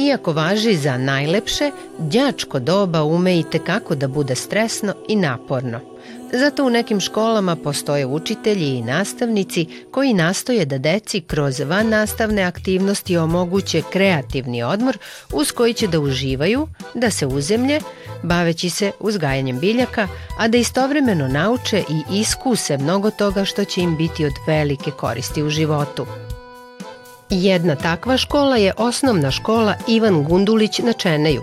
Iako važi za najlepše, đačko doba ume i tekako da bude stresno i naporno. Zato u nekim školama postoje učitelji i nastavnici koji nastoje da deci kroz van nastavne aktivnosti omoguće kreativni odmor uz koji će da uživaju, da se uzemlje, baveći se uzgajanjem biljaka, a da istovremeno nauče i iskuse mnogo toga što će im biti od velike koristi u životu. Jedna takva škola je osnovna škola Ivan Gundulić na Čeneju.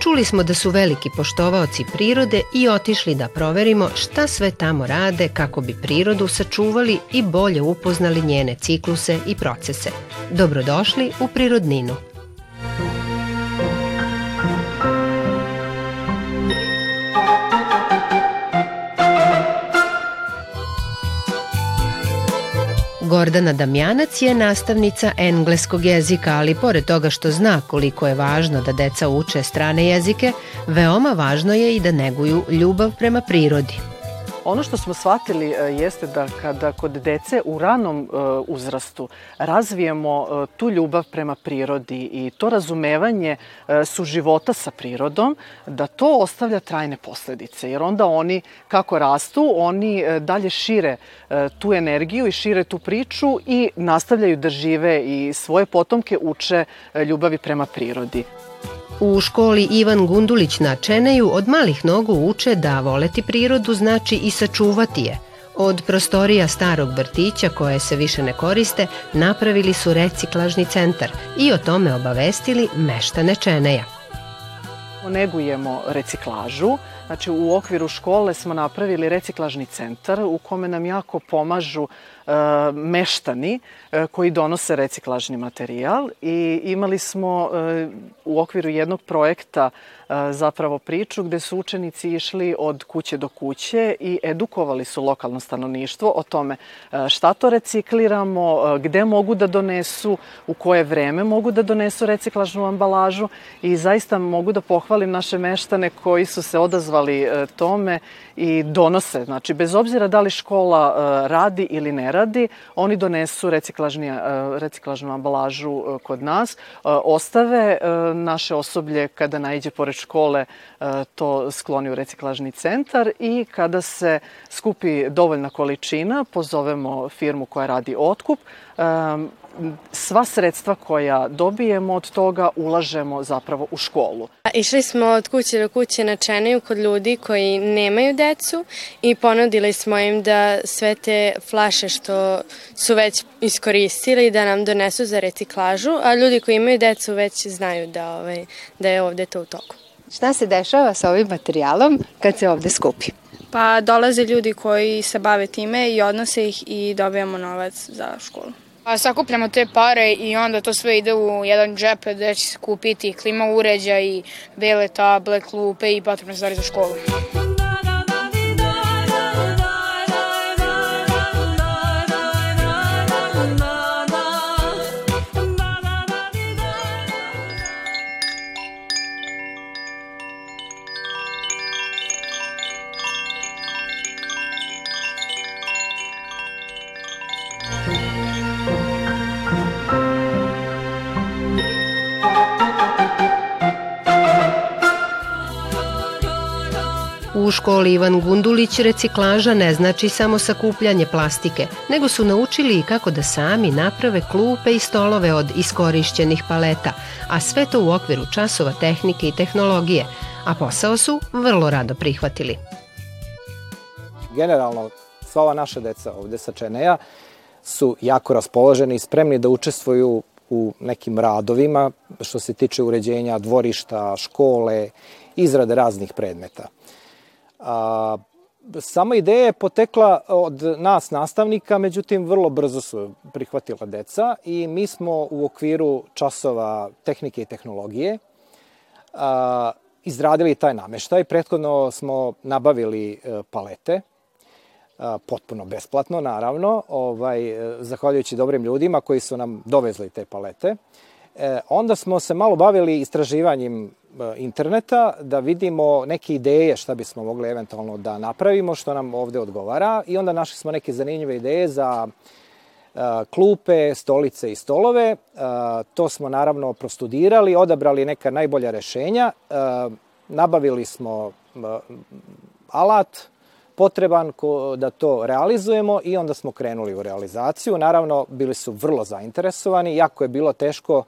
Čuli smo da su veliki poštovaoci prirode i otišli da proverimo šta sve tamo rade kako bi prirodu sačuvali i bolje upoznali njene cikluse i procese. Dobrodošli u Prirodninu. Gordana Damjanac je nastavnica engleskog jezika, ali pored toga što zna koliko je važno da deca uče strane jezike, veoma važno je i da neguju ljubav prema prirodi. Ono što smo shvatili e, jeste da kada kod dece u ranom e, uzrastu razvijemo e, tu ljubav prema prirodi i to razumevanje su života sa prirodom, da to ostavlja trajne posledice. Jer onda oni, kako rastu, oni dalje šire tu energiju i šire tu priču i nastavljaju da žive i svoje potomke uče ljubavi prema prirodi. U školi Ivan Gundulić na Čeneju od malih nogu uče da voleti prirodu znači i sačuvati je. Od prostorija starog vrtića koje se više ne koriste napravili su reciklažni centar i o tome obavestili meštane Čeneja. Negujemo reciklažu, Znači, u okviru škole smo napravili reciklažni centar u kome nam jako pomažu e, meštani e, koji donose reciklažni materijal i imali smo e, u okviru jednog projekta zapravo priču gde su učenici išli od kuće do kuće i edukovali su lokalno stanovništvo o tome šta to recikliramo, gde mogu da donesu, u koje vreme mogu da donesu reciklažnu ambalažu i zaista mogu da pohvalim naše meštane koji su se odazvali tome i donose. Znači, bez obzira da li škola radi ili ne radi, oni donesu reciklažni, reciklažnu ambalažu kod nas, ostave naše osoblje kada najde pored škole e, to skloni u reciklažni centar i kada se skupi dovoljna količina, pozovemo firmu koja radi otkup, e, sva sredstva koja dobijemo od toga ulažemo zapravo u školu. Išli smo od kuće do kuće na Čeneju kod ljudi koji nemaju decu i ponudili smo im da sve te flaše što su već iskoristili da nam donesu za reciklažu, a ljudi koji imaju decu već znaju da, ovaj, da je ovde to u toku. Šta se dešava sa ovim materijalom kad se ovde skupi? Pa dolaze ljudi koji se bave time i odnose ih i dobijamo novac za školu. Pa sakupljamo te pare i onda to sve ide u jedan džep gde će se kupiti klima uređaj, bele table, klupe i potrebne stvari za školu. Školi Ivan Gundulić reciklaža ne znači samo sakupljanje plastike, nego su naučili i kako da sami naprave klupe i stolove od iskorišćenih paleta, a sve to u okviru časova tehnike i tehnologije, a posao su vrlo rado prihvatili. Generalno, sva ova naša deca ovde sa Čeneja su jako raspoloženi i spremni da učestvuju u nekim radovima što se tiče uređenja dvorišta, škole, izrade raznih predmeta. A, sama ideja je potekla od nas nastavnika, međutim vrlo brzo su prihvatila deca i mi smo u okviru časova tehnike i tehnologije a, izradili taj nameštaj. Prethodno smo nabavili e, palete, a, potpuno besplatno naravno, ovaj, e, zahvaljujući dobrim ljudima koji su nam dovezli te palete. E, onda smo se malo bavili istraživanjem E, interneta da vidimo neke ideje šta bismo mogli eventualno da napravimo, što nam ovde odgovara i onda našli smo neke zanimljive ideje za klupe, stolice i stolove. To smo naravno prostudirali, odabrali neka najbolja rešenja, nabavili smo alat potreban da to realizujemo i onda smo krenuli u realizaciju. Naravno, bili su vrlo zainteresovani, jako je bilo teško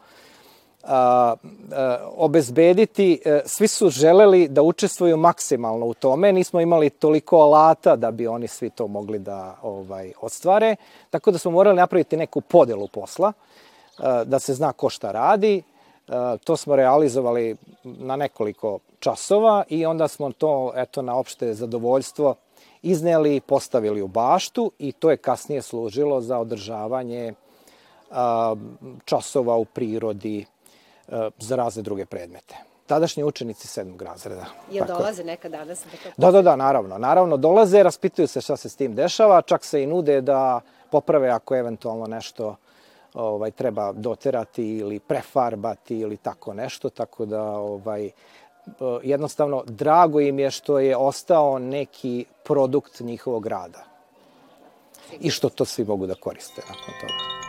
a, a, obezbediti, e, svi su želeli da učestvuju maksimalno u tome, nismo imali toliko alata da bi oni svi to mogli da ovaj ostvare, tako da smo morali napraviti neku podelu posla, a, da se zna ko šta radi, to smo realizovali na nekoliko časova i onda smo to eto na opšte zadovoljstvo izneli i postavili u baštu i to je kasnije služilo za održavanje časova u prirodi za razne druge predmete. Tadašnji učenici sedmog razreda. Jel dolaze nekad danas? Da, da, da, da, naravno. Naravno, dolaze, raspituju se šta se s tim dešava, čak se i nude da poprave ako eventualno nešto ovaj treba doterati ili prefarbati ili tako nešto, tako da ovaj jednostavno drago im je što je ostao neki produkt njihovog rada. I što to svi mogu da koriste nakon toga.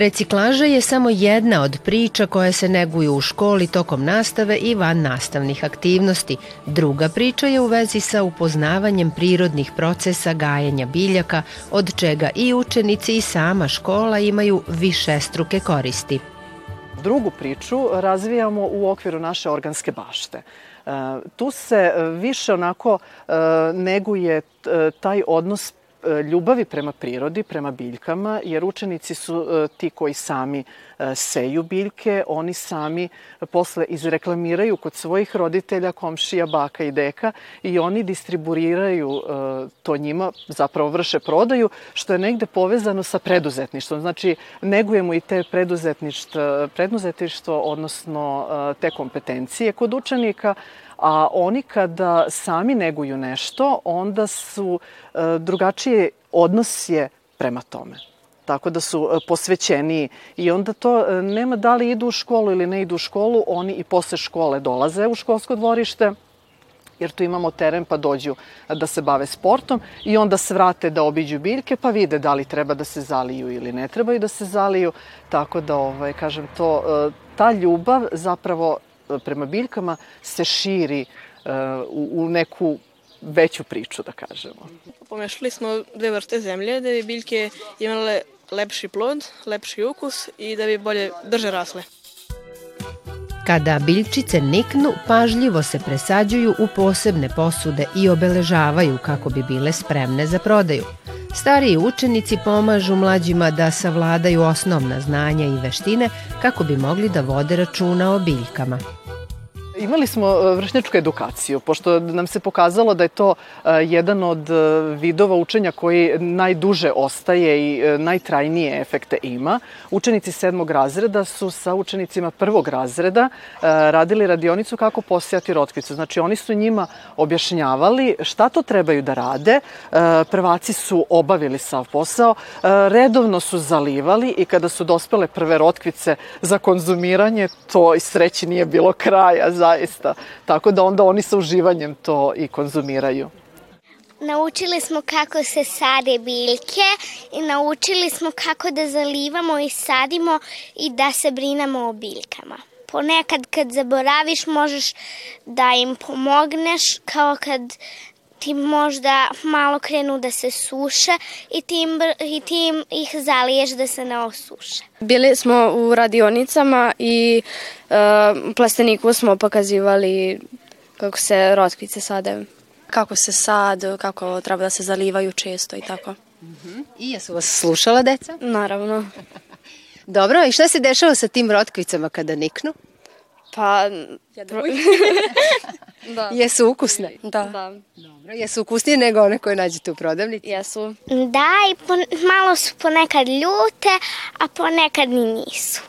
Reciklaža je samo jedna od priča koje se neguju u školi tokom nastave i van nastavnih aktivnosti. Druga priča je u vezi sa upoznavanjem prirodnih procesa gajenja biljaka, od čega i učenici i sama škola imaju više struke koristi. Drugu priču razvijamo u okviru naše organske bašte. E, tu se više onako e, neguje e, taj odnos ljubavi prema prirodi, prema biljkama, jer učenici su e, ti koji sami e, seju biljke, oni sami posle izreklamiraju kod svojih roditelja, komšija, baka i deka i oni distribuiraju to njima, zapravo vrše prodaju, što je negde povezano sa preduzetništvom. Znači, negujemo i te preduzetništvo, preduzetništvo odnosno te kompetencije kod učenika, a oni kada sami neguju nešto, onda su e, drugačije odnos je prema tome. Tako da su e, posvećeniji. I onda to e, nema da li idu u školu ili ne idu u školu, oni i posle škole dolaze u školsko dvorište, jer tu imamo teren pa dođu da se bave sportom i onda se vrate da obiđu biljke pa vide da li treba da se zaliju ili ne trebaju da se zaliju, tako da, ovaj, kažem, to, ta ljubav zapravo prema biljkama se širi uh, u, u neku veću priču, da kažemo. Pomešali smo dve vrste zemlje da bi biljke imale lepši plod, lepši ukus i da bi bolje drže rasle. Kada biljčice niknu, pažljivo se presađuju u posebne posude i obeležavaju kako bi bile spremne za prodaju. Stariji učenici pomažu mlađima da savladaju osnovna znanja i veštine kako bi mogli da vode računa o biljkama. Imali smo e, vršnjačku edukaciju, pošto nam se pokazalo da je to e, jedan od e, vidova učenja koji najduže ostaje i najtrajnije efekte ima. Učenici sedmog razreda su sa učenicima prvog razreda radili radionicu kako posijati rotkvicu. Znači, oni su njima objašnjavali šta to trebaju da rade. Prvaci su obavili sav posao, redovno su zalivali i kada su dospele prve rotkvice za konzumiranje, to i sreći nije bilo kraja za zaista. Tako da onda oni sa uživanjem to i konzumiraju. Naučili smo kako se sade biljke i naučili smo kako da zalivamo i sadimo i da se brinemo o biljkama. Ponekad kad zaboraviš možeš da im pomogneš kao kad ti možda malo krenu da se suše i ti, im, i ti im ih zaliješ da se ne osuše. Bili smo u radionicama i uh, plasteniku smo pokazivali kako se rotkvice sade. Kako se sad, kako treba da se zalivaju često i tako. Uh -huh. I jesu vas slušala deca? Naravno. Dobro, i šta se dešava sa tim rotkvicama kada niknu? Pa... da. Jesu ukusne? Da. da. Dobro, jesu ukusnije nego one koje nađete u prodavnici? Jesu. Da, i po, malo su ponekad ljute, a ponekad ni nisu.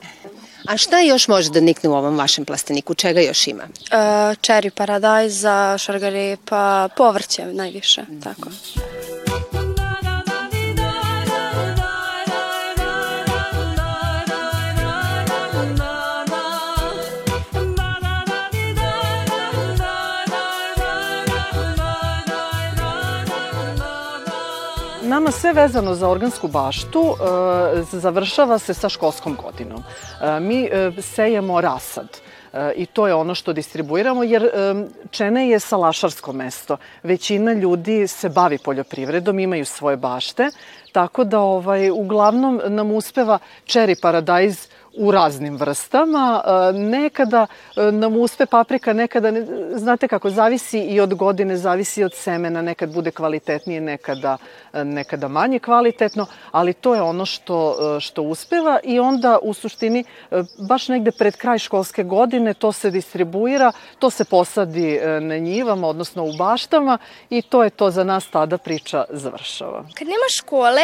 A šta još može da nikne u ovom vašem plasteniku? Čega još ima? Uh, cherry paradajza, šargarepa, povrće najviše, tako. Nama sve vezano za organsku baštu e, završava se sa školskom godinom. E, mi e, sejemo rasad i to je ono što distribuiramo, jer Čene je salašarsko mesto. Većina ljudi se bavi poljoprivredom, imaju svoje bašte, tako da ovaj, uglavnom nam uspeva čeri paradajz u raznim vrstama. E, nekada e, nam uspe paprika, nekada, ne, znate kako, zavisi i od godine, zavisi od semena, nekad bude kvalitetnije, nekada, e, nekada manje kvalitetno, ali to je ono što, što uspeva i onda u suštini baš negde pred kraj školske godine to se distribuira, to se posadi na njivama, odnosno u baštama i to je to za nas tada priča završava. Kad nema škole,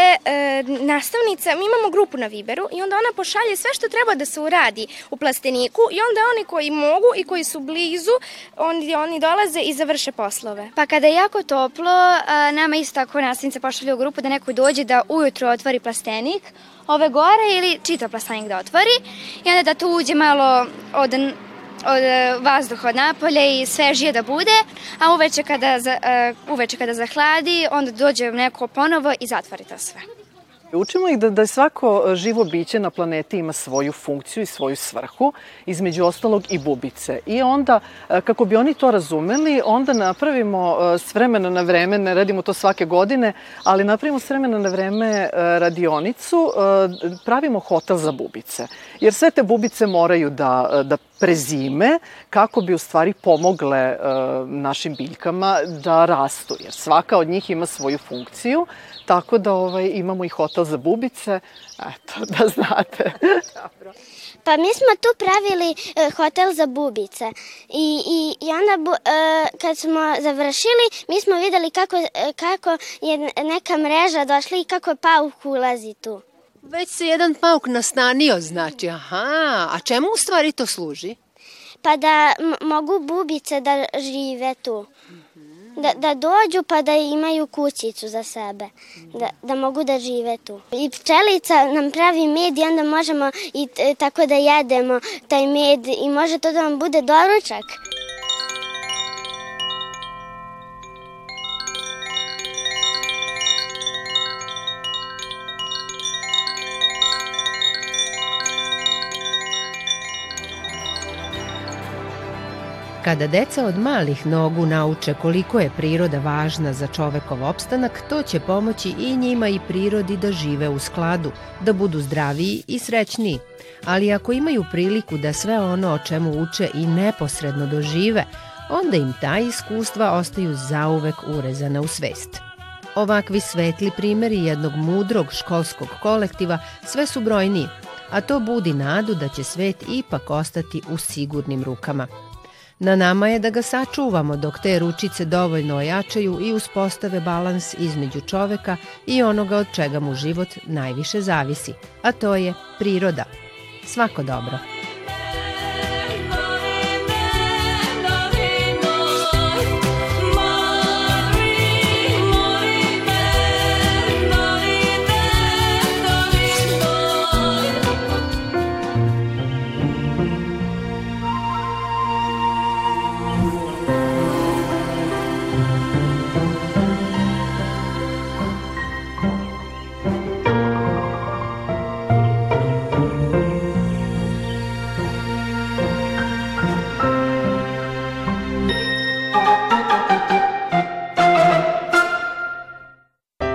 nastavnica, mi imamo grupu na Viberu i onda ona pošalje sve što treba da se uradi u plasteniku i onda oni koji mogu i koji su blizu, oni, oni dolaze i završe poslove. Pa kada je jako toplo, nama isto tako nastavnice pošalju u grupu da neko dođe da ujutro otvori plastenik, ove gore ili čitav plastenik da otvori i onda da tu uđe malo od od vazduha od napolje i svežije da bude, a uveče kada, uveče kada zahladi, onda dođe neko ponovo i zatvori to sve. Učimo ih da, da svako e, živo biće na planeti ima svoju funkciju i svoju svrhu, između ostalog i bubice. I onda, e, kako bi oni to razumeli, onda napravimo e, s vremena na vreme, ne radimo to svake godine, ali napravimo s vremena na vreme radionicu, pravimo hotel za bubice. Jer sve te bubice moraju da, da prezime kako bi u stvari pomogle našim biljkama da rastu, jer svaka od njih ima svoju funkciju, tako da ovaj, imamo i hotel za bubice, eto, da znate. Dobro. Pa mi smo tu pravili e, hotel za bubice i, i, i onda bu, e, kad smo završili mi smo videli kako, e, kako je neka mreža došla i kako pauk ulazi tu. Već se jedan pauk nastanio, znači, aha, a čemu u stvari to služi? Pa da mogu bubice da žive tu da, da dođu pa da imaju kućicu za sebe, da, da mogu da žive tu. I pčelica nam pravi med i onda možemo i tako da jedemo taj med i može to da vam bude doručak. Kada deca od malih nogu nauče koliko je priroda važna za čovekov opstanak, to će pomoći i njima i prirodi da žive u skladu, da budu zdraviji i srećniji. Ali ako imaju priliku da sve ono o čemu uče i neposredno dožive, onda im ta iskustva ostaju zauvek urezana u svest. Ovakvi svetli primeri jednog mudrog školskog kolektiva sve su brojniji, a to budi nadu da će svet ipak ostati u sigurnim rukama – Na nama je da ga sačuvamo dok te ručice dovoljno ojačaju i uspostave balans između čoveka i onoga od čega mu život najviše zavisi, a to je priroda. Svako dobro.